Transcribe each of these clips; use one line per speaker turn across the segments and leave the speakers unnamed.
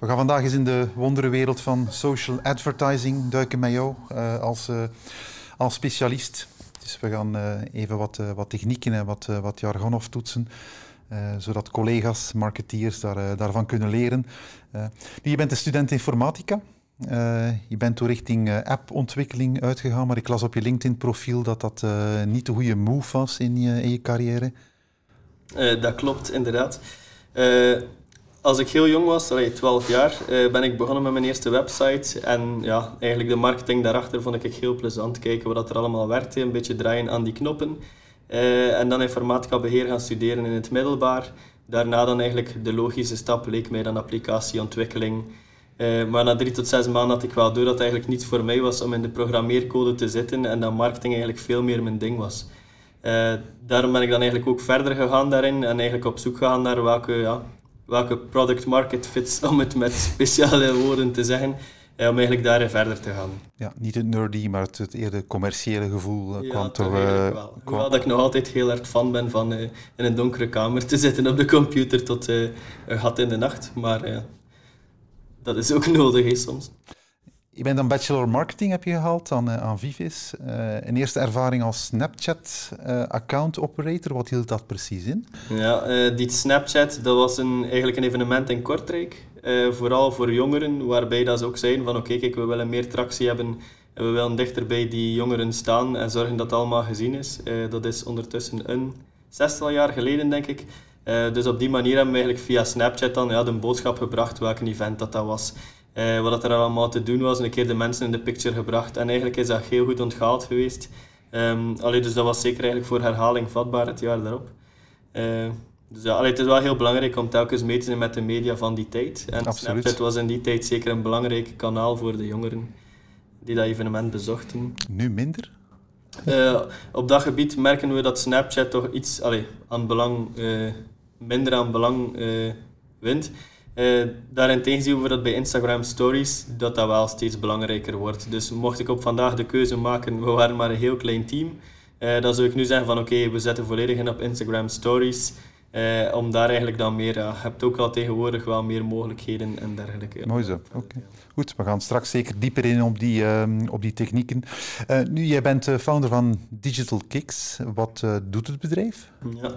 We gaan vandaag eens in de wonderenwereld van social advertising duiken met jou als, als specialist. Dus we gaan even wat, wat technieken en wat, wat jargon aftoetsen. zodat collega's, marketeers daar, daarvan kunnen leren. je bent een student informatica. Je bent toen richting appontwikkeling uitgegaan, maar ik las op je LinkedIn-profiel dat dat niet de goede move was in je, in je carrière.
dat klopt, inderdaad. Als ik heel jong was, allee, 12 jaar, ben ik begonnen met mijn eerste website. En ja, eigenlijk de marketing daarachter vond ik heel plezant. Kijken wat er allemaal werkte, een beetje draaien aan die knoppen. en dan informatica beheer gaan studeren in het middelbaar. Daarna dan eigenlijk de logische stap leek mij dan applicatieontwikkeling. Uh, maar na drie tot zes maanden had ik wel door dat het eigenlijk niet voor mij was om in de programmeercode te zitten en dat marketing eigenlijk veel meer mijn ding was. Daarom ben ik dan eigenlijk ook verder gegaan daarin en eigenlijk op zoek gegaan naar welke, ja, welke product market fits, om het met speciale woorden te zeggen, uh, om eigenlijk daarin verder te gaan.
Ja, niet het nerdy, maar het, het eerder commerciële gevoel
ja, kwam toch... wel. Hoewel dat ik nog altijd heel erg fan ben van in een donkere kamer te zitten op de computer tot een gat in de nacht, maar dat is ook nodig soms.
Je bent een bachelor marketing heb je gehaald aan, uh, aan Vivis. Een eerste ervaring als Snapchat uh, account operator. Wat hield dat precies in?
Ja, die Snapchat dat was een, eigenlijk een evenement in Kortrijk. vooral voor jongeren, waarbij dat ze ook zeiden van oké, kijk, we willen meer tractie hebben en we willen dichter bij die jongeren staan en zorgen dat het allemaal gezien is. dat is ondertussen een zestal jaar geleden, denk ik. Dus op die manier hebben we eigenlijk via Snapchat dan ja, de boodschap gebracht welk event dat, dat was. Uh, wat er allemaal te doen was, een keer de mensen in de picture gebracht. En eigenlijk is dat heel goed onthaald geweest. Um, allee, dus dat was zeker eigenlijk voor herhaling vatbaar het jaar daarop. Uh, dus ja, allee, het is wel heel belangrijk om telkens mee te zijn met de media van die tijd. En Absoluut. Snapchat was in die tijd zeker een belangrijk kanaal voor de jongeren die dat evenement bezochten.
Nu minder?
Uh, op dat gebied merken we dat Snapchat toch iets allee, aan belang minder aan belang wint. Uh, daarentegen zien we dat bij Instagram Stories dat dat wel steeds belangrijker wordt. Dus mocht ik op vandaag de keuze maken, we waren maar een heel klein team, uh, dan zou ik nu zeggen van oké, we zetten volledig in op Instagram Stories. Uh, om daar eigenlijk dan meer, ja, je hebt ook al tegenwoordig wel meer mogelijkheden en dergelijke.
Mooi zo, oké. Goed, we gaan straks zeker dieper in op die, uh, op die technieken. Uh, nu, jij bent founder van Digital Kicks. Wat doet het bedrijf?
Ja,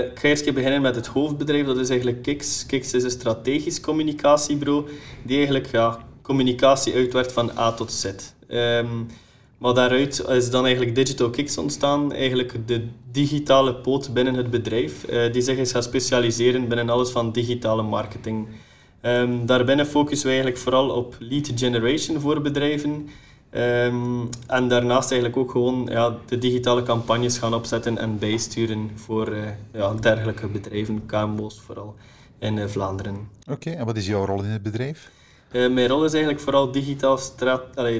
ik ga eerst beginnen met het hoofdbedrijf, dat is eigenlijk Kicks. Kicks is een strategisch communicatiebureau die eigenlijk ja, communicatie uitwerkt van A tot Z. Um, maar daaruit is dan eigenlijk Digital Kicks ontstaan, eigenlijk de digitale poot binnen het bedrijf, uh, die zich is gaan specialiseren binnen alles van digitale marketing. Um, daarbinnen focussen we eigenlijk vooral op lead generation voor bedrijven. Um, en daarnaast eigenlijk ook gewoon ja, de digitale campagnes gaan opzetten en bijsturen voor uh, ja, dergelijke bedrijven, KMO's vooral in uh, Vlaanderen.
Oké, en wat is jouw rol in het bedrijf?
Uh, mijn rol is eigenlijk vooral digitaal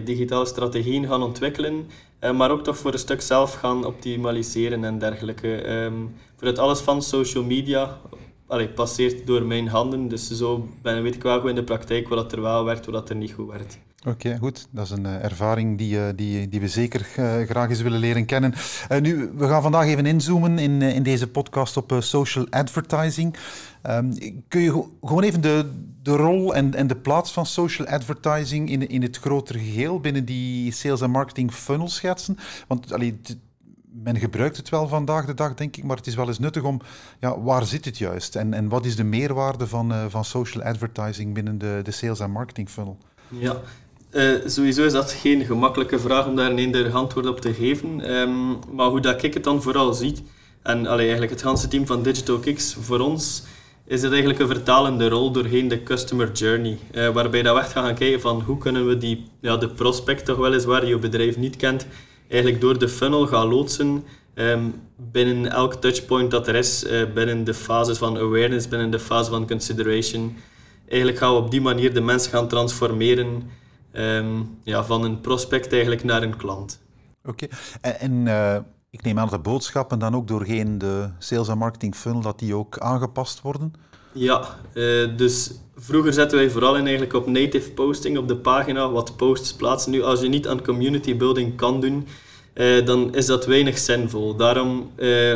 digitale strategieën gaan ontwikkelen, uh, maar ook toch voor een stuk zelf gaan optimaliseren en dergelijke. Um, voor het alles van social media allee, passeert door mijn handen, dus zo weet ik wel goed in de praktijk wat er wel werkt, wat er niet goed werkt.
Oké, goed. Dat is een uh, ervaring die, uh, die, die we zeker uh, graag eens willen leren kennen. nu, we gaan vandaag even inzoomen in, in deze podcast op social advertising. Um, kun je gewoon even de, de rol en, en de plaats van social advertising in, in het grotere geheel binnen die sales en marketing funnel schetsen? Want allee, men gebruikt het wel vandaag de dag, denk ik, maar het is wel eens nuttig om, ja, waar zit het juist? En, en wat is de meerwaarde van, van social advertising binnen de, de sales en marketing funnel?
Ja, uh, sowieso is dat geen gemakkelijke vraag om daar een eender antwoord op te geven. Um, maar hoe dat ik het dan vooral zie, en allee, eigenlijk het hele team van Digital Kicks, voor ons is het eigenlijk een vertalende rol doorheen de customer journey. Uh, waarbij dat we echt gaan kijken van hoe kunnen we die, ja, de prospect toch wel eens waar je bedrijf niet kent, eigenlijk door de funnel gaan loodsen um, binnen elk touchpoint dat er is, uh, binnen de fases van awareness, binnen de fase van consideration. Eigenlijk gaan we op die manier de mensen gaan transformeren Ehm, ja, van een prospect eigenlijk naar een klant.
Oké, en, en uh, ik neem aan dat de boodschappen dan ook doorheen de sales en marketing funnel, dat die ook aangepast worden?
Ja, uh, dus vroeger zetten wij vooral in eigenlijk op native posting op de pagina, wat posts plaatsen. Nu, als je niet aan community building kan doen, uh, dan is dat weinig zinvol. Daarom,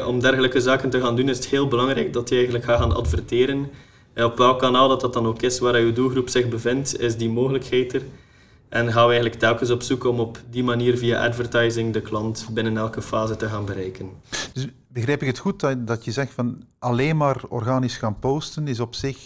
om dergelijke zaken te gaan doen, is het heel belangrijk dat je eigenlijk gaat gaan adverteren op welk kanaal dat, dat dan ook is, waar je doelgroep zich bevindt, is die mogelijkheid er. En gaan we eigenlijk telkens op zoek om op die manier via advertising de klant binnen elke fase te gaan bereiken.
Dus begrijp ik het goed dat, dat je zegt van alleen maar organisch gaan posten is op zich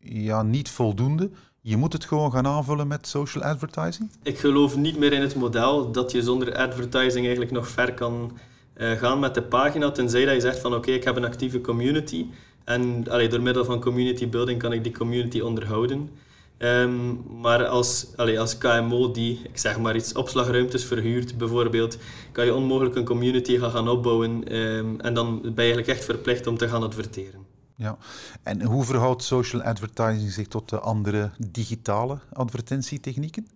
ja, niet voldoende? Je moet het gewoon gaan aanvullen met social advertising?
Ik geloof niet meer in het model dat je zonder advertising eigenlijk nog ver kan uh, gaan met de pagina, tenzij dat je zegt van oké, ik heb een actieve community en allee, door middel van community building kan ik die community onderhouden. Um, maar als, allee, als KMO die, ik zeg maar iets, opslagruimtes verhuurt bijvoorbeeld, kan je onmogelijk een community gaan, gaan opbouwen um, en dan ben je eigenlijk echt verplicht om te gaan adverteren.
Ja, en hoe verhoudt social advertising zich tot de andere digitale advertentietechnieken?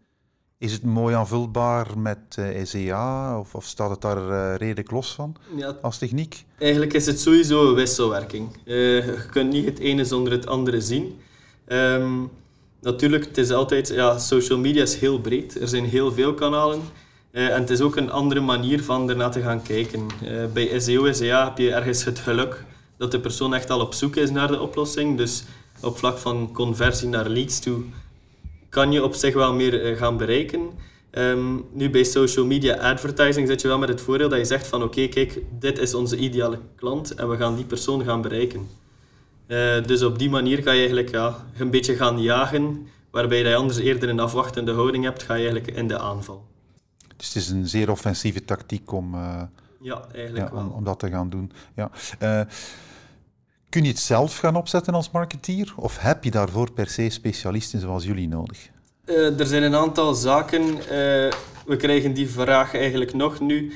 Is het mooi aanvulbaar met uh, eh, SEA of, of, staat het daar uh, redelijk los van ja, als techniek?
Eigenlijk is het sowieso een wisselwerking. Uh, je kunt niet het ene zonder het andere zien. Um, natuurlijk, het is altijd, ja, social media is heel breed. Er zijn heel veel kanalen. en het is ook een andere manier van ernaar te gaan kijken. bij SEO, SEA heb je ergens het geluk dat de persoon echt al op zoek is naar de oplossing. Dus op vlak van conversie naar leads toe kan je op zich wel meer eh, gaan bereiken. Ehm, nu bij social media advertising zit je wel met het voordeel dat je zegt van oké, kijk, dit is onze ideale klant en we gaan die persoon gaan bereiken. Uh, dus op die manier ga je eigenlijk ja, een beetje gaan jagen, waarbij je anders eerder een afwachtende houding hebt, ga je eigenlijk in de aanval.
Dus het is een zeer offensieve tactiek om, uh,
ja, eigenlijk
ja, om, om, dat te gaan doen. Ja. Uh, Kun je het zelf gaan opzetten als marketeer? Of heb je daarvoor per se specialisten zoals jullie nodig?
Er zijn een aantal zaken. We krijgen die vraag eigenlijk nog nu.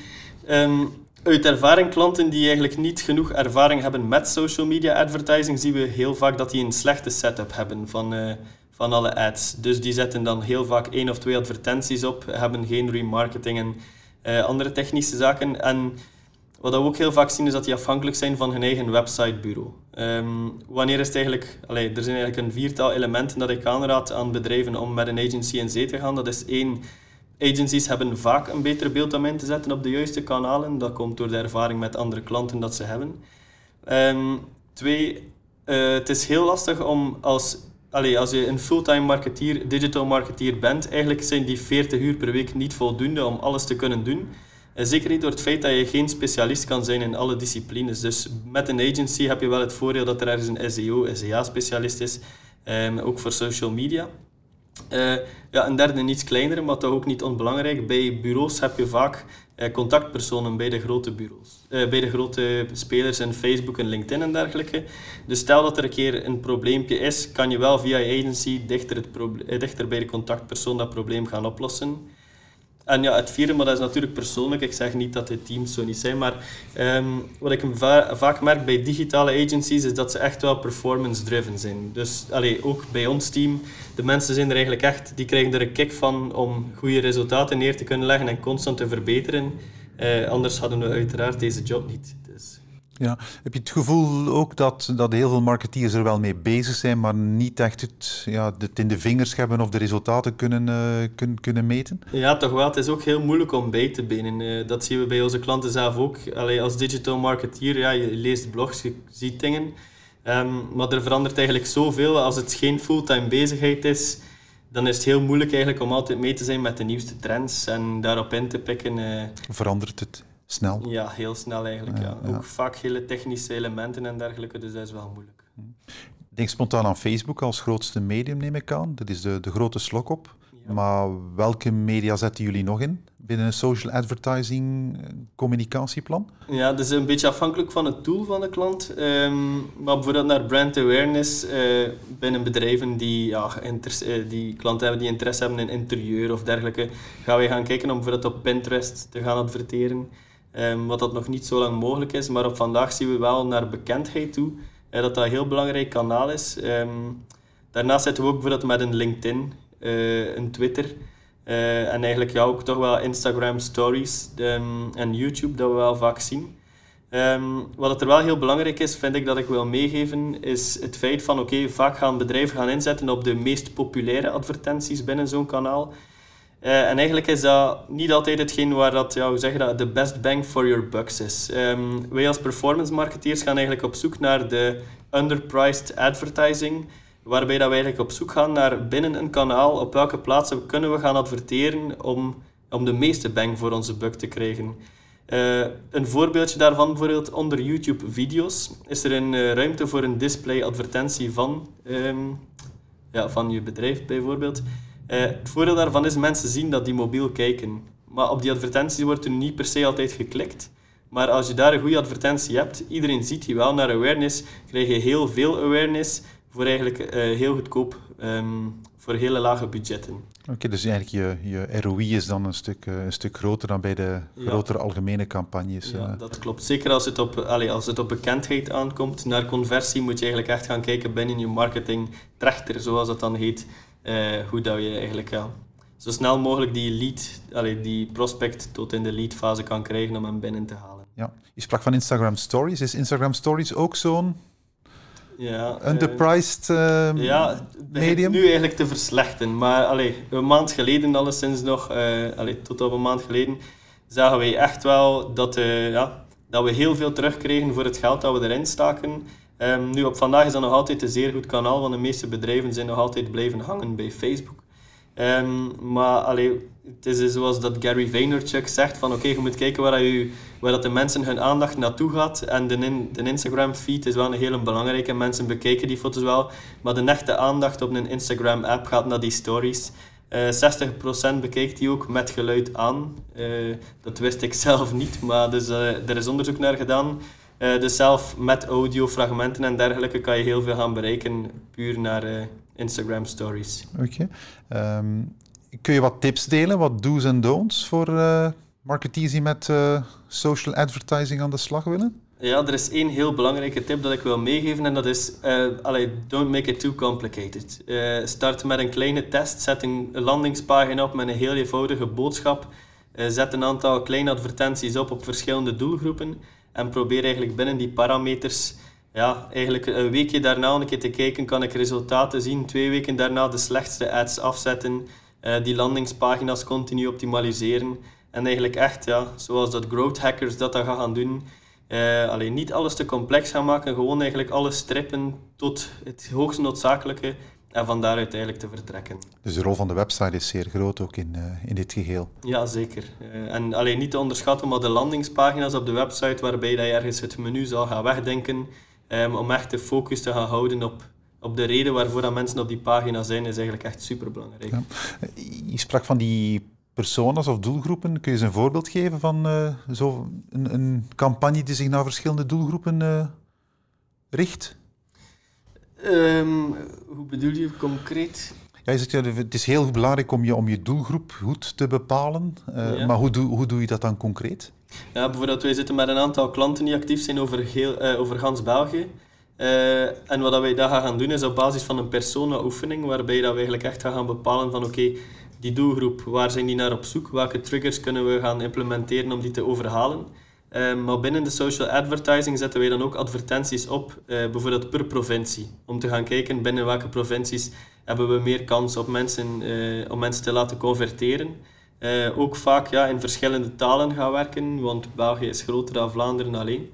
Um, uit ervaring, klanten die eigenlijk niet genoeg ervaring hebben met social media advertising, zien we heel vaak dat die een slechte setup hebben van, uh, van alle ads. Dus die zetten dan heel vaak één of twee advertenties op, hebben geen remarketing en andere technische zaken. En wat we ook heel vaak zien is dat die afhankelijk zijn van hun eigen websitebureau. Um, wanneer is het eigenlijk... Er zijn eigenlijk een viertal elementen dat ik aanraad aan bedrijven om met een agency in zee te gaan. Dat is één, agencies hebben vaak een beter beeld om in te zetten op de juiste kanalen. Dat komt door de ervaring met andere klanten dat ze hebben. Um, twee, uh, het is heel lastig om als, allez, als je een fulltime marketeer, digital marketeer bent, eigenlijk zijn die 40 uur per week niet voldoende om alles te kunnen doen. En zeker niet door het feit dat je geen specialist kan zijn in alle disciplines. Dus met een agency heb je wel het voordeel dat er ergens een SEO, SEA-specialist is, um, ook voor social media. Uh, ja, een derde, iets kleinere, maar toch ook niet onbelangrijk. Bij bureaus heb je vaak uh, contactpersonen bij de grote bureaus. Uh, bij de grote spelers in Facebook en LinkedIn en dergelijke. Dus stel dat er een keer een probleempje is, kan je wel via je agency dichter, het dichter bij de contactpersoon dat probleem gaan oplossen. En ja, het vierde, maar dat is natuurlijk persoonlijk. Ik zeg niet dat de teams zo niet zijn, maar um, wat ik vaak merk bij digitale agencies is dat ze echt wel performance-driven zijn. Dus allee, ook bij ons team, de mensen zijn er eigenlijk echt, die krijgen er een kick van om goede resultaten neer te kunnen leggen en constant te verbeteren. Uh, anders hadden we uiteraard deze job niet.
Ja. Heb je het gevoel ook dat, dat heel veel marketeers er wel mee bezig zijn, maar niet echt het, ja, het in de vingers hebben of de resultaten kunnen, uh, kunnen, kunnen meten?
Ja, toch wel. Het is ook heel moeilijk om bij te benen. Uh, dat zien we bij onze klanten zelf ook. Allee, als digital marketeer, ja, je leest blogs, je ziet dingen. Um, maar er verandert eigenlijk zoveel. Als het geen fulltime bezigheid is, dan is het heel moeilijk eigenlijk om altijd mee te zijn met de nieuwste trends en daarop in te pikken. Uh,
Verandert het? Snel.
Ja, heel snel eigenlijk. Ja, Ook vaak hele technische elementen en dergelijke, dus dat is wel moeilijk.
Ik denk spontaan aan Facebook als grootste medium, neem ik aan. Dat is de, de grote slok op. Maar welke media zetten jullie nog in binnen een social advertising eh, communicatieplan?
Ja, dat is een beetje afhankelijk van het doel van de klant. Um, maar bijvoorbeeld naar brand awareness uh, binnen bedrijven die, ja, uh, die klanten hebben die interesse hebben in interieur of dergelijke, gaan wij gaan kijken om bijvoorbeeld op Pinterest te gaan adverteren. Um, wat dat nog niet zo lang mogelijk is, maar op vandaag zien we wel naar bekendheid toe uh, dat dat een heel belangrijk kanaal is. Um, daarnaast zitten we ook bijvoorbeeld met een LinkedIn, uh, een Twitter uh, en eigenlijk ja, ook toch wel Instagram stories um, en YouTube dat we wel vaak zien. wat er wel heel belangrijk is, vind ik dat ik wil meegeven, is het feit van oké, vaak gaan bedrijven gaan inzetten op de meest populaire advertenties binnen zo'n kanaal. Uh, en eigenlijk is dat niet altijd hetgeen waar dat, ja, hoe zeg je dat, de best bang for your bucks is. Um, wij als performance marketeers gaan eigenlijk op zoek naar de underpriced advertising waarbij dat we eigenlijk op zoek gaan naar binnen een kanaal op welke plaatsen kunnen we gaan adverteren om, om de meeste bang voor onze buck te krijgen. Uh, een voorbeeldje daarvan, bijvoorbeeld onder YouTube-video's, is er een uh, ruimte voor een display-advertentie van, um, ja, van je bedrijf bijvoorbeeld. Uh, het voordeel daarvan is mensen zien dat die mobiel kijken. Maar op die advertenties wordt er niet per se altijd geklikt. Maar als je daar een goede advertentie hebt, iedereen ziet je wel naar awareness, krijg je heel veel awareness voor eigenlijk uh, heel goedkoop, um, voor hele lage budgetten.
Oké, dus eigenlijk je, je ROI is dan een stuk, uh, een stuk groter dan bij de grotere algemene campagnes.
Ja, uh. dat klopt. Zeker als het, op, allez, als het op bekendheid aankomt. Naar conversie moet je eigenlijk echt gaan kijken binnen je marketing trechter, zoals dat dan heet. Hoe dat je eigenlijk ja, zo snel mogelijk die lead, allez, die prospect tot in de leadfase kan krijgen om hem binnen te halen.
Ja, je sprak van Instagram Stories. Is Instagram Stories ook zo'n
ja,
underpriced uh,
ja,
medium?
nu eigenlijk te verslechten. Maar allee, een maand geleden alleszins nog, allee, tot op een maand geleden, zagen wij echt wel dat, ja, dat we heel veel terugkregen voor het geld dat we erin staken. Um, nu op vandaag is dat nog altijd een zeer goed kanaal, want de meeste bedrijven zijn nog altijd blijven hangen bij Facebook. Um, maar allee, het is zoals dat Gary Vaynerchuk zegt, van oké, je moet kijken waar, waar dat de mensen hun aandacht naartoe gaat. En de, de Instagram feed is wel een hele belangrijke. Mensen bekijken die foto's wel. Maar de echte aandacht op een Instagram app gaat naar die stories. Uh, eh, 60% bekijkt die ook met geluid aan. Uh, dat wist ik zelf niet, maar dus, uh, er is onderzoek naar gedaan. Dus zelf met audiofragmenten en dergelijke kan je heel veel gaan bereiken, puur naar Instagram stories.
Oké. Okay. Um, ehm, kun je wat tips delen, wat do's en don'ts voor uh, marketeers die met social advertising aan de slag willen?
Ja, er is één heel belangrijke tip dat ik wil meegeven en dat is, uh, allee, don't make it too complicated. Uh, start met een kleine test, zet een landingspagina op met een heel eenvoudige boodschap. Uh, zet een aantal kleine advertenties op op verschillende doelgroepen en probeer eigenlijk binnen die parameters ja, eigenlijk een weekje daarna een keer te kijken, kan ik resultaten zien. Twee weken daarna de slechtste ads afzetten, uh, die landingspagina's continu optimaliseren. En eigenlijk echt, ja, zoals dat growth hackers dat, dat gaan doen. Uh, alleen niet alles te complex gaan maken, gewoon eigenlijk alles strippen tot het hoogst noodzakelijke en van daaruit eigenlijk te vertrekken.
Dus de rol van de website is zeer groot ook in, uh, in dit geheel.
Ja, zeker. Uh, en alleen niet te onderschatten, maar de landingspagina's op de website waarbij dat je ergens het menu zal gaan wegdenken, Um, om echt de focus te gaan houden op, op de reden waarvoor dat mensen op die pagina zijn, is eigenlijk echt super belangrijk. Ja.
Je sprak van die personas of doelgroepen. Kun je eens een voorbeeld geven van uh, zo een, een, campagne die zich naar verschillende doelgroepen richt?
Um, hoe bedoel je concreet?
Ja, je zegt, ja, het is heel belangrijk om je, om je doelgroep goed te bepalen. Uh, ja. Maar hoe doe, hoe doe je dat dan concreet?
Ja, bijvoorbeeld, wij zitten met een aantal klanten die actief zijn over, heel, uh, over gans België. Uh, en wat wij daar gaan doen is op basis van een persona-oefening, waarbij dat we eigenlijk echt gaan bepalen van oké, okay, die doelgroep, waar zijn die naar op zoek? Welke triggers kunnen we gaan implementeren om die te overhalen? Uh, maar binnen de social advertising zetten wij dan ook advertenties op, uh, bijvoorbeeld per provincie. Om te gaan kijken binnen welke provincies hebben we meer kans op mensen, om mensen te laten converteren. Uh, ook vaak ja, in verschillende talen gaan werken, want België is groter dan Vlaanderen alleen.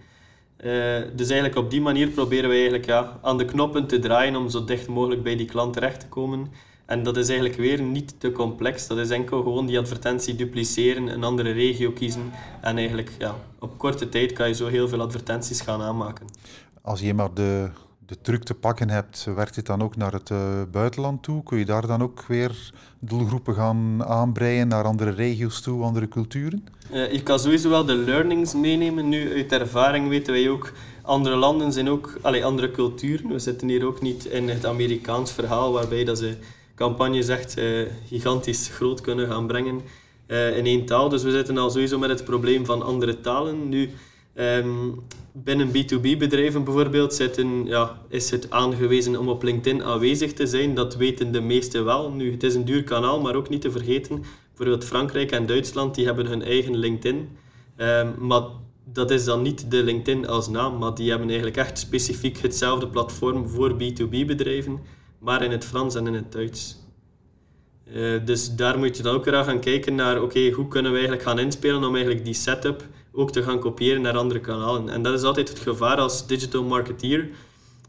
Dus eigenlijk op die manier proberen we eigenlijk ja, aan de knoppen te draaien om zo dicht mogelijk bij die klant terecht te komen. En dat is eigenlijk weer niet te complex. Dat is enkel gewoon die advertentie dupliceren, een andere regio kiezen. En eigenlijk ja, op korte tijd kan je zo heel veel advertenties gaan aanmaken.
Als je maar de de truc te pakken hebt, werkt dit dan ook naar het uh, buitenland toe? Kun je daar dan ook weer doelgroepen gaan aanbreien naar andere regio's toe, andere culturen?
Uh, je kan sowieso wel de learnings meenemen. Nu, uit ervaring weten wij ook, andere landen zijn ook, allee, andere culturen. We zitten hier ook niet in het Amerikaans verhaal, waarbij dat ze campagnes echt uh, gigantisch groot kunnen gaan brengen in één taal. Dus we zitten al sowieso met het probleem van andere talen. Nu, Um, binnen B2B-bedrijven bijvoorbeeld ja, is het aangewezen om op LinkedIn aanwezig te zijn. Dat weten de meesten wel. Nu, het is een duur kanaal, maar ook niet te vergeten. Bijvoorbeeld Frankrijk en Duitsland die hebben hun eigen LinkedIn. Um, maar dat is dan niet de LinkedIn als naam, maar die hebben eigenlijk echt specifiek hetzelfde platform voor B2B-bedrijven, maar in het Frans en in het Duits. Uh, dus daar moet je dan ook weer gaan kijken naar, oké, hoe kunnen we eigenlijk gaan inspelen om eigenlijk die setup ook te gaan kopiëren naar andere kanalen. En dat is altijd het gevaar als digital marketeer.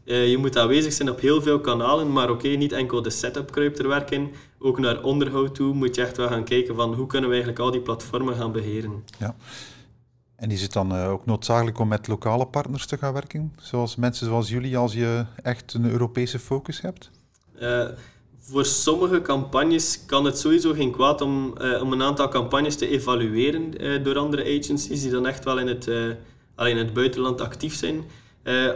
Uh, je moet aanwezig zijn op heel veel kanalen, maar oké, niet enkel de setup kruipt er werk in. Ook naar onderhoud toe moet je echt wel gaan kijken van hoe kunnen we eigenlijk al die platformen gaan beheren.
Ja. En is het dan uh, ook noodzakelijk om met lokale partners te gaan werken? Zoals mensen zoals jullie, als je echt een Europese focus hebt?
Uh, voor sommige campagnes kan het sowieso geen kwaad om, uh, om een aantal campagnes te evalueren door andere agencies die dan echt wel in het, alleen in het buitenland actief zijn.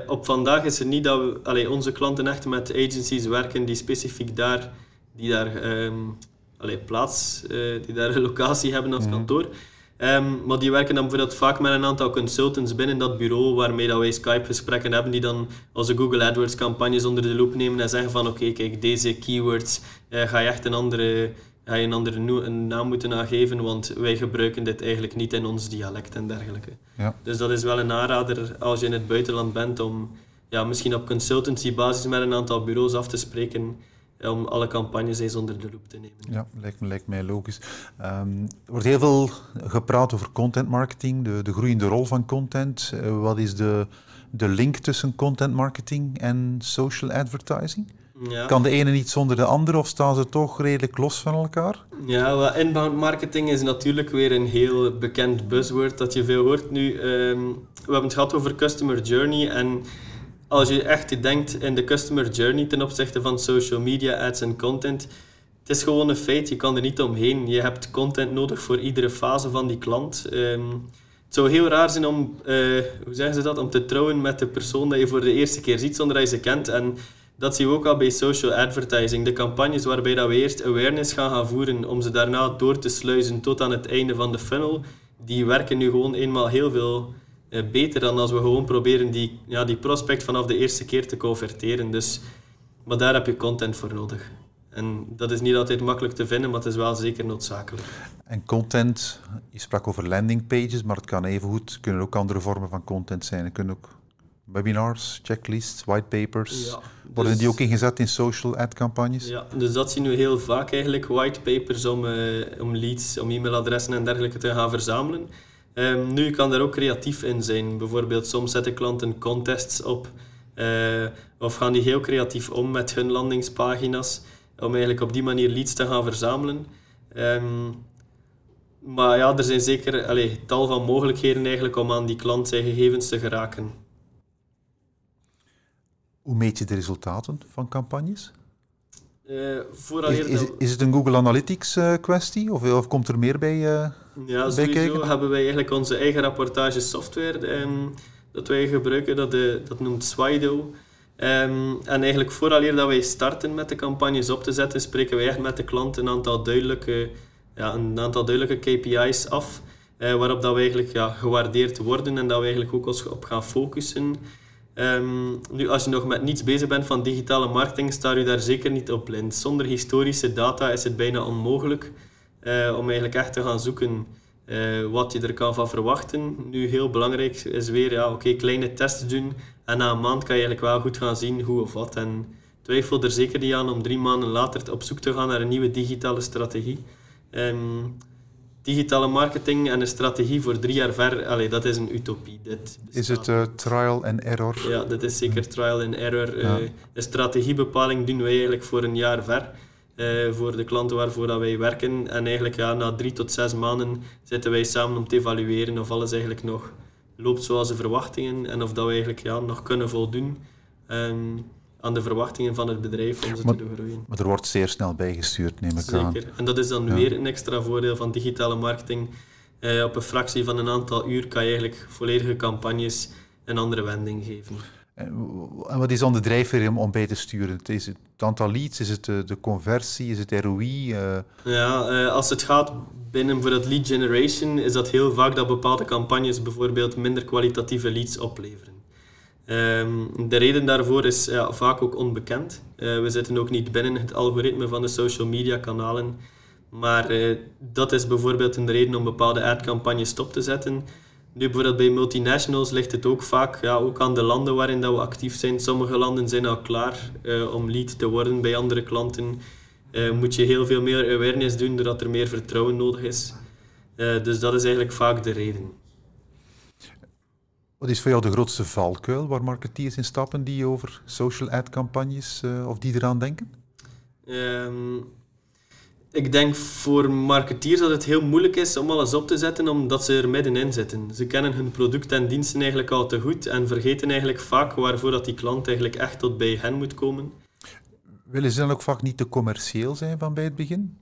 op vandaag is het niet dat we, allee, onze klanten echt met agencies werken die specifiek daar, die daar um, allee, plaats, die daar een locatie hebben als mhm. kantoor. Um, maar die werken dan bijvoorbeeld vaak met een aantal consultants binnen dat bureau waarmee dat wij Skype-gesprekken hebben die dan onze Google AdWords-campagnes onder de loep nemen en zeggen van oké, kijk, deze keywords uh, ga je echt een andere, ga je een andere een naam moeten aangeven, want wij gebruiken dit eigenlijk niet in ons dialect en dergelijke. Ja. Dus dat is wel een aanrader als je in het buitenland bent om ja, misschien op consultancy-basis met een aantal bureaus af te spreken om alle campagnes eens onder de loep te nemen.
Ja, lijkt, me, lijkt mij logisch. Um, er wordt heel veel gepraat over content marketing, de, de groeiende rol van content. Uh, wat is de, de link tussen content marketing en social advertising? Ja. Kan de ene niet zonder de andere of staan ze toch redelijk los van elkaar?
Ja, inbound marketing is natuurlijk weer een heel bekend buzzword dat je veel hoort nu. Um, we hebben het gehad over customer journey en als je echt denkt in de customer journey ten opzichte van social media, ads en content, het is gewoon een feit, je kan er niet omheen. Je hebt content nodig voor iedere fase van die klant. Um, het zou heel raar zijn om, uh, hoe zeggen ze dat, om te trouwen met de persoon dat je voor de eerste keer ziet zonder dat je ze kent. En dat zien we ook al bij social advertising. De campagnes waarbij dat we eerst awareness gaan, gaan voeren om ze daarna door te sluizen tot aan het einde van de funnel, die werken nu gewoon eenmaal heel veel eh, beter dan als we gewoon proberen die, ja, die prospect vanaf de eerste keer te converteren. Dus, maar daar heb je content voor nodig. En dat is niet altijd makkelijk te vinden, maar het is wel zeker noodzakelijk.
En content, je sprak over landing pages, maar het kan evengoed, kunnen ook andere vormen van content zijn. Het kunnen ook webinars, checklists, whitepapers. Ja, Worden die dus- ook ingezet in social ad campagnes?
Ja, dus dat zien we heel vaak eigenlijk, whitepapers om, uh, om leads, om e-mailadressen en dergelijke te gaan verzamelen. Um, nu, je kan daar ook creatief in zijn. Bijvoorbeeld, soms zetten klanten contests op. Uh, of gaan die heel creatief om met hun landingspagina's. Om eigenlijk op die manier leads te gaan verzamelen. Um, maar ja, er zijn zeker tal van mogelijkheden eigenlijk om aan die klant zijn gegevens te geraken.
Hoe meet je de resultaten van campagnes?
Uh,
is, is, is, het een Google Analytics uh, kwestie of, of, komt er meer bij? Uh,
ja, sowieso hebben wij eigenlijk onze eigen rapportagesoftware um, dat wij gebruiken, dat, de, dat noemt Swido. Um, en eigenlijk vooraleer dat wij starten met de campagnes op te zetten, spreken wij echt met de klant een aantal duidelijke, ja, een aantal duidelijke KPI's af, waarop dat we eigenlijk ja, gewaardeerd worden en dat we eigenlijk ook ons op gaan focussen. Um, nu, als je nog met niets bezig bent van digitale marketing, sta je daar zeker niet op blind. Zonder historische data is het bijna onmogelijk uh, om eigenlijk echt te gaan zoeken uh, wat je er kan van verwachten. Nu, heel belangrijk is weer, ja, oké, kleine tests doen en na een maand kan je eigenlijk wel goed gaan zien hoe of wat. En twijfel er zeker niet aan om drie maanden later op zoek te gaan naar een nieuwe digitale strategie. Um, digitale marketing en een strategie voor drie jaar ver, allee, dat is een utopie. Dit
is het uh, trial and error?
Ja, dat is zeker trial and error. Ja. Uh, de strategiebepaling doen wij eigenlijk voor een jaar ver. Uh, voor de klanten waarvoor dat wij werken. En eigenlijk ja, na drie tot zes maanden zitten wij samen om te evalueren of alles eigenlijk nog loopt zoals de verwachtingen en of dat we eigenlijk ja, nog kunnen voldoen. Um, aan de verwachtingen van het bedrijf om ze
maar,
te doen groeien.
Maar er wordt zeer snel bijgestuurd, neem ik
Zeker.
aan.
En dat is dan weer een extra voordeel van digitale marketing. Eh, op een fractie van een aantal uur kan je eigenlijk volledige campagnes een andere wending geven.
En wat is dan de drijfveer om, bij te sturen? Is het aantal leads? Is het de, conversie? Is het ROI? Uh...
Ja, uh, als het gaat binnen voor het lead generation, is dat heel vaak dat bepaalde campagnes bijvoorbeeld minder kwalitatieve leads opleveren. Um, de reden daarvoor is ja, vaak ook onbekend. Uh, we zitten ook niet binnen het algoritme van de social media kanalen. Maar uh, dat is bijvoorbeeld een reden om bepaalde ad-campagnes stop te zetten. Nu bijvoorbeeld bij multinationals ligt het ook vaak ja, ook aan de landen waarin dat we actief zijn. Sommige landen zijn al klaar uh, om lead te worden bij andere klanten. moet je heel veel meer awareness doen doordat er meer vertrouwen nodig is. dus dat is eigenlijk vaak de reden.
Wat is voor jou de grootste valkuil waar marketeers in stappen die over social ad campagnes uh, of die eraan denken?
Um, ik denk voor marketeers dat het heel moeilijk is om alles op te zetten omdat ze er middenin zitten. Ze kennen hun product en diensten eigenlijk al te goed en vergeten eigenlijk vaak waarvoor dat die klant eigenlijk echt tot bij hen moet komen.
Willen ze dan ook vaak niet te commercieel zijn van bij het begin?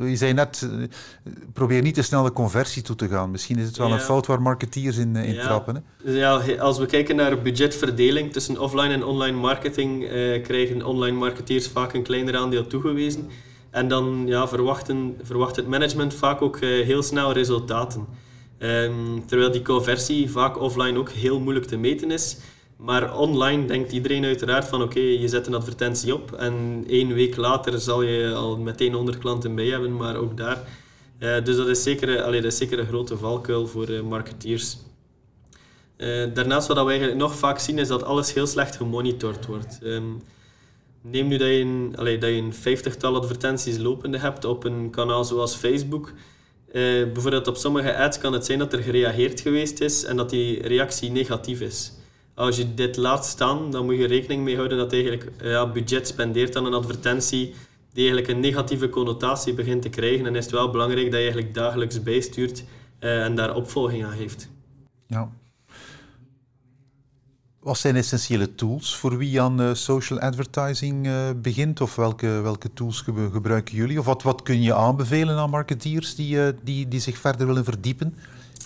Je zei net, eh, probeer niet te snel de conversie toe te gaan. Misschien is het wel een fout waar marketeers in, eh, in
ja.
trappen.
Hè? Ja, als we kijken naar budgetverdeling tussen offline en online marketing, eh, krijgen online marketeers vaak een kleiner aandeel toegewezen. En dan ja, verwachten, verwacht het management vaak ook uh, heel snel resultaten. Um, terwijl die conversie vaak offline ook heel moeilijk te meten is. Maar online denkt iedereen uiteraard van oké, je zet een advertentie op en één week later zal je al meteen 100 klanten bij hebben, maar ook daar. Uh, dus dat is, zeker, allee, dat is zeker een grote valkuil voor uh, marketeers. daarnaast wat we eigenlijk nog vaak zien is dat alles heel slecht gemonitord wordt. Um, Neem nu dat je, een, dat je een vijftigtal advertenties lopende hebt op een kanaal zoals Facebook. Eh, bijvoorbeeld op sommige ads kan het zijn dat er gereageerd geweest is en dat die reactie negatief is. Als je dit laat staan, dan moet je rekening mee houden dat eigenlijk ja, budget spendeert aan een advertentie die eigenlijk een negatieve connotatie begint te krijgen. En is het wel belangrijk dat je eigenlijk dagelijks bijstuurt uh, en daar opvolging aan geeft.
Ja. Wat zijn essentiële tools voor wie aan uh, social advertising uh, begint? Of welke, welke tools ge gebruiken jullie? Of wat, wat kun je aanbevelen aan marketeers die, die, die zich verder willen verdiepen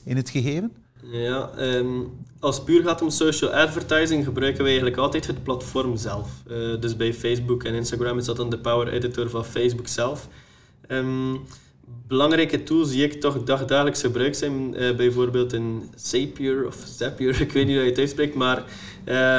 in het gegeven?
Ja, um, als puur gaat om social advertising gebruiken we eigenlijk altijd het platform zelf. dus bij Facebook en Instagram is dat dan de Power Editor van Facebook zelf. Um, belangrijke tools die ik toch dagelijks gebruik zijn uh, bijvoorbeeld in Zapier of Zapier, ik weet niet hoe je het uitspreekt, maar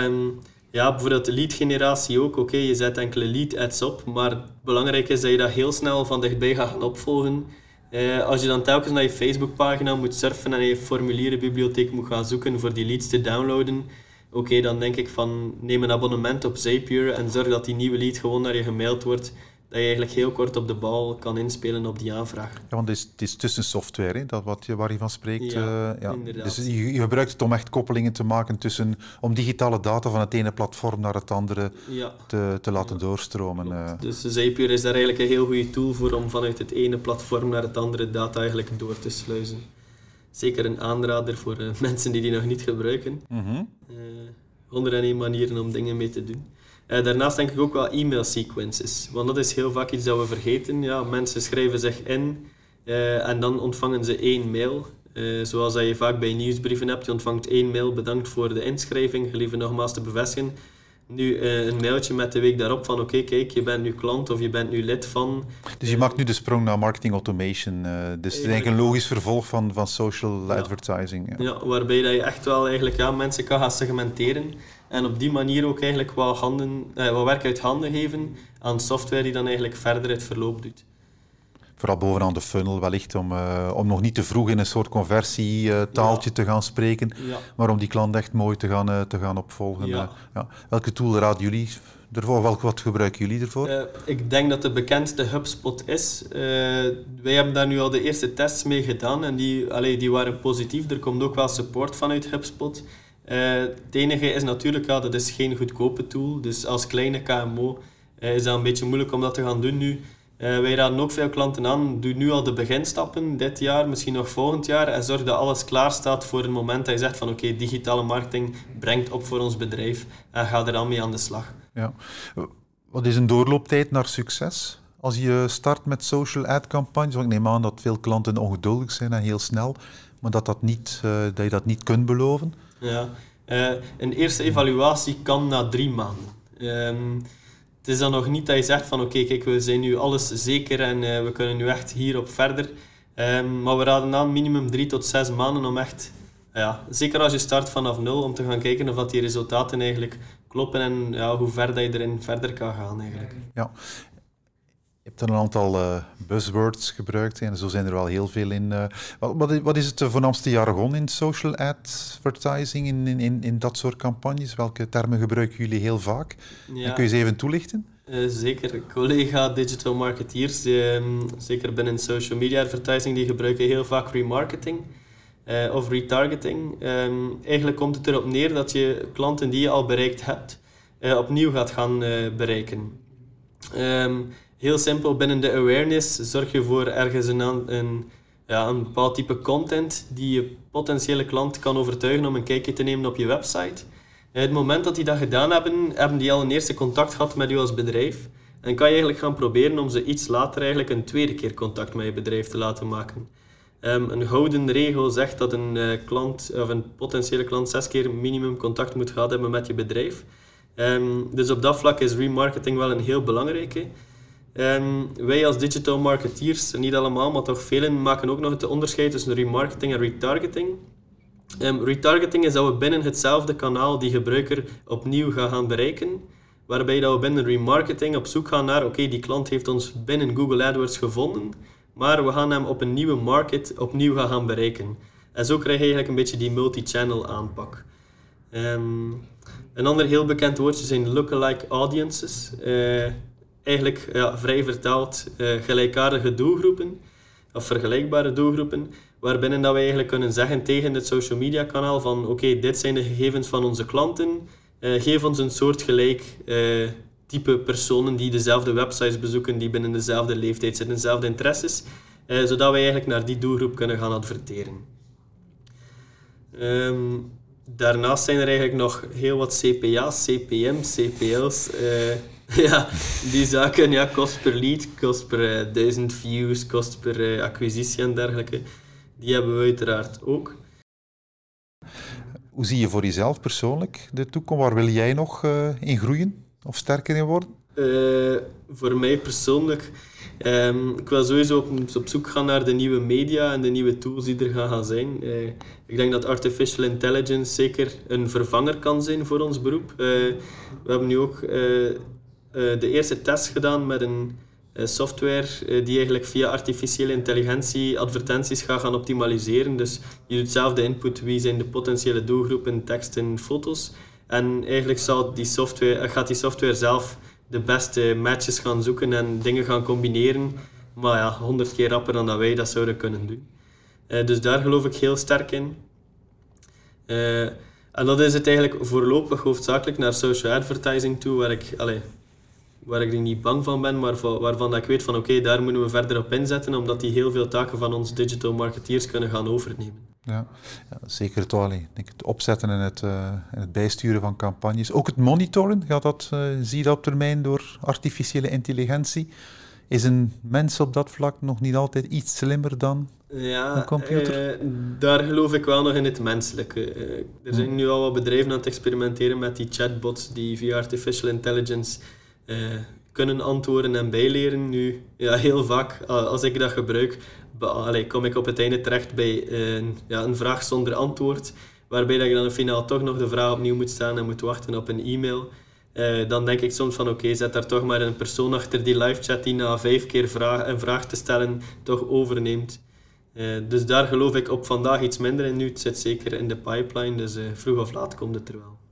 um, ja, bijvoorbeeld lead generatie ook. Oké, je zet enkele lead ads op, maar belangrijk is dat je dat heel snel van dichtbij gaat opvolgen. Uh, als je dan telkens naar je Facebookpagina moet surfen en je formulierenbibliotheek moet gaan zoeken voor die leads te downloaden, oké, dan denk ik van neem een abonnement op Zapier en zorg dat die nieuwe lead gewoon naar je gemaild wordt dat je eigenlijk heel kort op de bal kan inspelen op die aanvraag.
Ja, want het is, het is tussensoftware, hè, dat wat je, waar je van spreekt.
Ja, uh, ja. Inderdaad.
Dus je, je, gebruikt het om echt koppelingen te maken tussen, om digitale data van het ene platform naar het andere
ja.
te, te laten doorstromen.
Uh. Dus Zapier is daar eigenlijk een heel goede tool voor om vanuit het ene platform naar het andere data eigenlijk door te sluizen. Zeker een aanrader voor uh, mensen die die nog niet gebruiken.
Mm -hmm.
101 manieren om dingen mee te doen. Uh, daarnaast denk ik ook wel e-mail sequences. Want dat is heel vaak iets dat we vergeten. Ja, mensen schrijven zich in uh, en dan ontvangen ze één mail. Uh, zoals dat je vaak bij nieuwsbrieven hebt. Je ontvangt één mail, bedankt voor de inschrijving, gelieve nogmaals te bevestigen. Nu een mailtje met de week daarop van oké, okay, kijk, je bent nu klant of je bent nu lid van...
Dus je maakt nu de sprong naar marketing automation. dus het is eigenlijk een logisch vervolg van, van social
ja.
advertising.
Ja. ja. waarbij dat je echt wel eigenlijk ja, mensen kan gaan segmenteren. En op die manier ook eigenlijk wat, handen, eh, wat werk uit handen geven aan software die dan eigenlijk verder het verloop doet.
Vooral bovenaan de funnel wellicht, om, uh, om nog niet te vroeg in een soort conversietaaltje ja. te gaan spreken,
ja.
maar om die klant echt mooi te gaan, uh, te gaan opvolgen.
Ja.
ja. Welke tool raden jullie ervoor? Welk, wat gebruiken jullie ervoor?
ik denk dat de bekendste HubSpot is. wij hebben daar nu al de eerste tests mee gedaan en die, allee, die waren positief. Er komt ook wel support vanuit HubSpot. Uh, het enige is natuurlijk, dat is geen goedkope tool. Dus als kleine KMO uh, is dat een beetje moeilijk om dat te gaan doen nu. Uh, wij raden ook veel klanten aan, doe nu al de beginstappen dit jaar, misschien nog volgend jaar. En zorg dat alles klaar staat voor het moment dat je zegt van oké, digitale marketing brengt op voor ons bedrijf. En ga er dan mee aan de slag.
Ja. Wat is een doorlooptijd naar succes? Als je start met social ad campagnes, want ik neem aan dat veel klanten ongeduldig zijn en heel snel, maar dat, dat, niet, dat je dat niet kunt beloven.
Ja, uh, een eerste evaluatie kan na drie maanden. Um, het is dan nog niet dat je zegt van oké, kijk, we zijn nu alles zeker en uh, we kunnen nu echt hierop verder. Um, maar we raden aan minimum drie tot zes maanden om echt, ja, zeker als je start vanaf nul, om te gaan kijken of dat die resultaten eigenlijk kloppen en ja, hoe ver dat je erin verder kan gaan eigenlijk.
Ja, je hebt een aantal uh, buzzwords gebruikt en zo zijn er wel heel veel in. Uh, wat, wat, is het voornaamste jargon in social advertising, in, in, in dat soort campagnes? Welke termen gebruiken jullie heel vaak?
Ja.
En kun je ze even toelichten?
Uh, zeker. Collega digital marketeers, die, um, zeker binnen social media advertising, die gebruiken heel vaak remarketing. of retargeting. Ehm, eigenlijk komt het erop neer dat je klanten die je al bereikt hebt, opnieuw gaat gaan bereiken. Um, heel simpel, binnen de awareness zorg je voor ergens een, een, ja, een bepaald type content die je potentiële klant kan overtuigen om een kijkje te nemen op je website. het moment dat die dat gedaan hebben, hebben die al een eerste contact gehad met je als bedrijf. En kan je eigenlijk gaan proberen om ze iets later eigenlijk een tweede keer contact met je bedrijf te laten maken. Um, een gouden regel zegt dat een uh, klant of een potentiële klant zes keer minimum contact moet gehad hebben met je bedrijf. Um, dus op dat vlak is remarketing wel een heel belangrijke. Um, wij als digital marketeers, niet allemaal, maar toch velen, maken ook nog het onderscheid tussen remarketing en retargeting. retargeting is dat we binnen hetzelfde kanaal die gebruiker opnieuw gaan, bereiken. Waarbij dat we binnen remarketing op zoek gaan naar, oké, die klant heeft ons binnen Google AdWords gevonden maar we gaan hem op een nieuwe market opnieuw gaan bereiken. En zo krijg je eigenlijk een beetje die multi-channel aanpak. Um, een ander heel bekend woordje zijn lookalike audiences. Uh, eigenlijk ja, vrij vertaald uh, gelijkaardige doelgroepen of vergelijkbare doelgroepen, waarbinnen dat we eigenlijk kunnen zeggen tegen het social media kanaal van oké, dit zijn de gegevens van onze klanten, uh, geef ons een soortgelijk type personen die dezelfde websites bezoeken, die binnen dezelfde leeftijd zitten, dezelfde interesses, eh, zodat wij eigenlijk naar die doelgroep kunnen gaan adverteren. Um, daarnaast zijn er eigenlijk nog heel wat CPA's, CPM, CPL's. Uh, ja, die zaken, ja, kost per lead, kost per uh, duizend views, kost per uh, acquisitie en dergelijke. Die hebben we uiteraard ook.
Hoe zie je voor jezelf persoonlijk de toekomst? Waar wil jij nog in groeien? Of sterker in worden?
Uh, voor mij persoonlijk, um, ik wil sowieso op, op, zoek gaan naar de nieuwe media en de nieuwe tools die er gaan, gaan zijn. Uh, ik denk dat artificial intelligence zeker een vervanger kan zijn voor ons beroep. Uh, we hebben nu ook de eerste test gedaan met een software die eigenlijk via artificiële intelligentie advertenties gaat gaan optimaliseren. Dus je doet zelf de input, wie zijn de potentiële doelgroepen, tekst en foto's. En eigenlijk zal die software, gaat die software zelf de beste matches gaan zoeken en dingen gaan combineren. Maar ja, honderd keer rapper dan dat wij dat zouden kunnen doen. Dus daar geloof ik heel sterk in. En dat is het eigenlijk voorlopig hoofdzakelijk naar social advertising toe, waar ik, allez, waar ik niet bang van ben, maar waarvan dat ik weet van oké, daar moeten we verder op inzetten, omdat die heel veel taken van ons digital marketeers kunnen gaan overnemen.
Ja, ja zeker het, allee, denk het opzetten en het, uh, en het bijsturen van campagnes. Ook het monitoren, gaat dat, uh, zie je dat op termijn door artificiële intelligentie? Is een mens op dat vlak nog niet altijd iets slimmer dan ja, een computer?
Uh, daar geloof ik wel nog in het menselijke. er zijn nu al wat bedrijven aan het experimenteren met die chatbots die via artificial intelligence kunnen antwoorden en bijleren. Nu, ja, heel vaak, als ik dat gebruik, kom ik op het einde terecht bij een, ja, een vraag zonder antwoord, waarbij dat je dan finaal toch nog de vraag opnieuw moet staan en moet wachten op een e-mail. Uh, dan denk ik soms van oké, zet daar toch maar een persoon achter die live chat die na vijf keer vraag, een vraag te stellen toch overneemt. Dus daar geloof ik op vandaag iets minder in nu. Het zit zeker in de pipeline, dus vroeg of laat komt het er wel.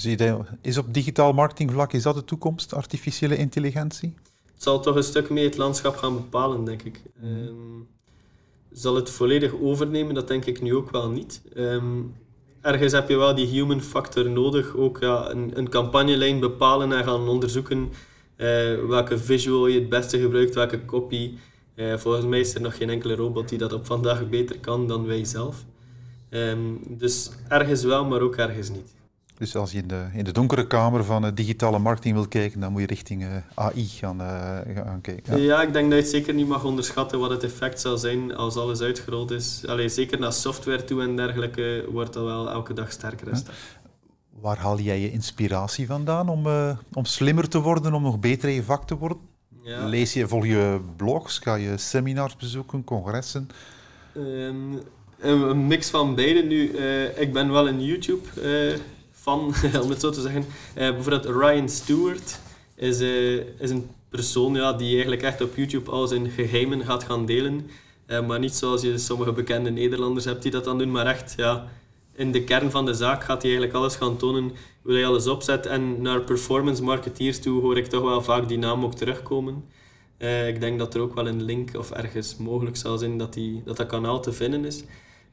Zie je, is op digitaal marketingvlak, is dat de toekomst, artificiële intelligentie?
Het zal toch een stuk mee het landschap gaan bepalen, denk ik. Um, zal het volledig overnemen? Dat denk ik nu ook wel niet. Um, ergens heb je wel die human factor nodig. Ook ja, een, een campagnelijn bepalen en gaan onderzoeken uh, welke visual je het beste gebruikt, welke copy. Uh, volgens mij is er nog geen enkele robot die dat op vandaag beter kan dan wij zelf. Um, dus ergens wel, maar ook ergens niet.
Dus als je in de, in de donkere kamer van uh, digitale marketing wil kijken, dan moet je richting eh, AI gaan, uh, gaan kijken.
Ja. ja. ik denk dat je het zeker niet mag onderschatten wat het effect zal zijn als alles uitgerold is. Allee, zeker naar software toe en dergelijke wordt dat wel elke dag sterker.
Waar haal jij je inspiratie vandaan om, om slimmer te worden, om nog beter in je vak te worden? Ja. Lees je, volg je blogs, ga je seminars bezoeken, congressen?
Um, een mix van beide nu. ik ben wel een YouTube van, om het zo te zeggen. Uh, bijvoorbeeld Ryan Stewart is, uh, is een persoon ja, die eigenlijk echt op YouTube al zijn geheimen gaat gaan delen. Uh, maar niet zoals je sommige bekende Nederlanders hebt die dat dan doen, maar echt ja, in de kern van de zaak gaat hij eigenlijk alles gaan tonen hoe hij alles opzet. En naar performance marketeers toe hoor ik toch wel vaak die naam ook terugkomen. ik denk dat er ook wel een link of ergens mogelijk zal zijn dat die, dat, dat kanaal te vinden is.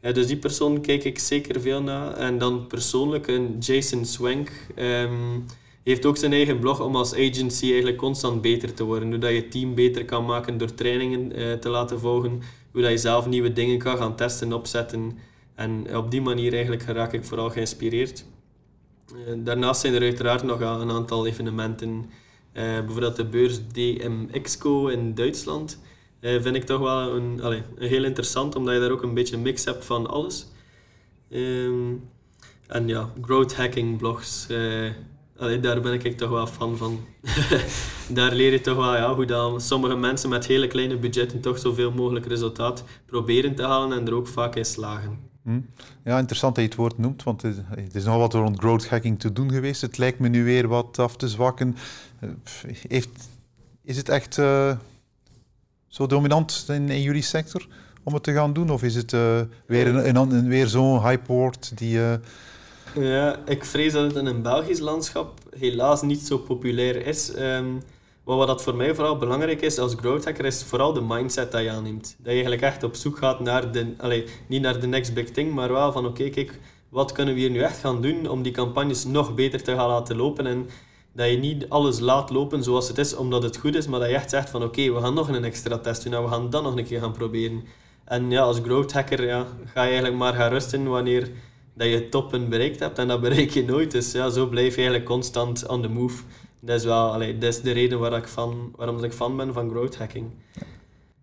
Ja, dus die persoon kijk ik zeker veel naar. En dan persoonlijk een Jason Swank. Um, heeft ook zijn eigen blog om als agency eigenlijk constant beter te worden. Hoe dat je team beter kan maken door trainingen uh, te laten volgen. Hoe dat je zelf nieuwe dingen kan gaan testen, opzetten. En op die manier eigenlijk raak ik vooral geïnspireerd. Uh, daarnaast zijn er uiteraard nog een aantal evenementen. Bijvoorbeeld de beurs DMXCO in Duitsland. Vind ik toch wel een, een heel interessant, omdat je daar ook een beetje een mix hebt van alles. Um, en ja, growth hacking blogs Allee, daar ben ik toch wel fan van. daar leer je toch wel ja, hoe dan sommige mensen met hele kleine budgetten toch zoveel mogelijk resultaat proberen te halen en er ook vaak in slagen. Hm.
Ja, interessant dat je het woord noemt, want het is nog wat rond growth hacking te doen geweest. Het lijkt me nu weer wat af te zwakken. Eh, heeft, is het echt zo dominant in, jullie sector om het te gaan doen? Of is het uh, weer, een, een, weer zo'n hype die...
Ja, ik vrees dat het in een Belgisch landschap helaas niet zo populair is. Um, wat dat voor mij vooral belangrijk is als growth hacker, is vooral de mindset dat je aanneemt. Dat je eigenlijk echt op zoek gaat naar de, allez, niet naar de next big thing, maar wel van oké, kijk, wat kunnen we hier nu echt gaan doen om die campagnes nog beter te gaan laten lopen en dat je niet alles laat lopen zoals het is omdat het goed is, maar dat je echt zegt van oké, we gaan nog een extra test doen en we gaan dat nog een keer gaan proberen. En ja, als growth hacker ja, ga je eigenlijk maar gaan rusten wanneer dat je toppen bereikt hebt en dat bereik je nooit. Dus ja, zo blijf je eigenlijk constant on the move. Dat is, wel, dat is de reden waar ik van, waarom ik fan ben van growth hacking.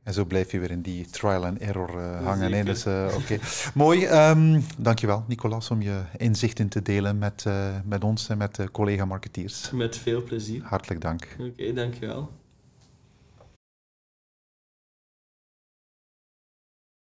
En zo blijf je weer in die trial and error uh, hangen. Hè? Dus, uh, okay. Mooi. Um, dankjewel, Nicolas, om je inzichten te delen met, uh, met ons en met collega-marketeers.
Met veel plezier.
Hartelijk dank.
Oké, okay, dankjewel.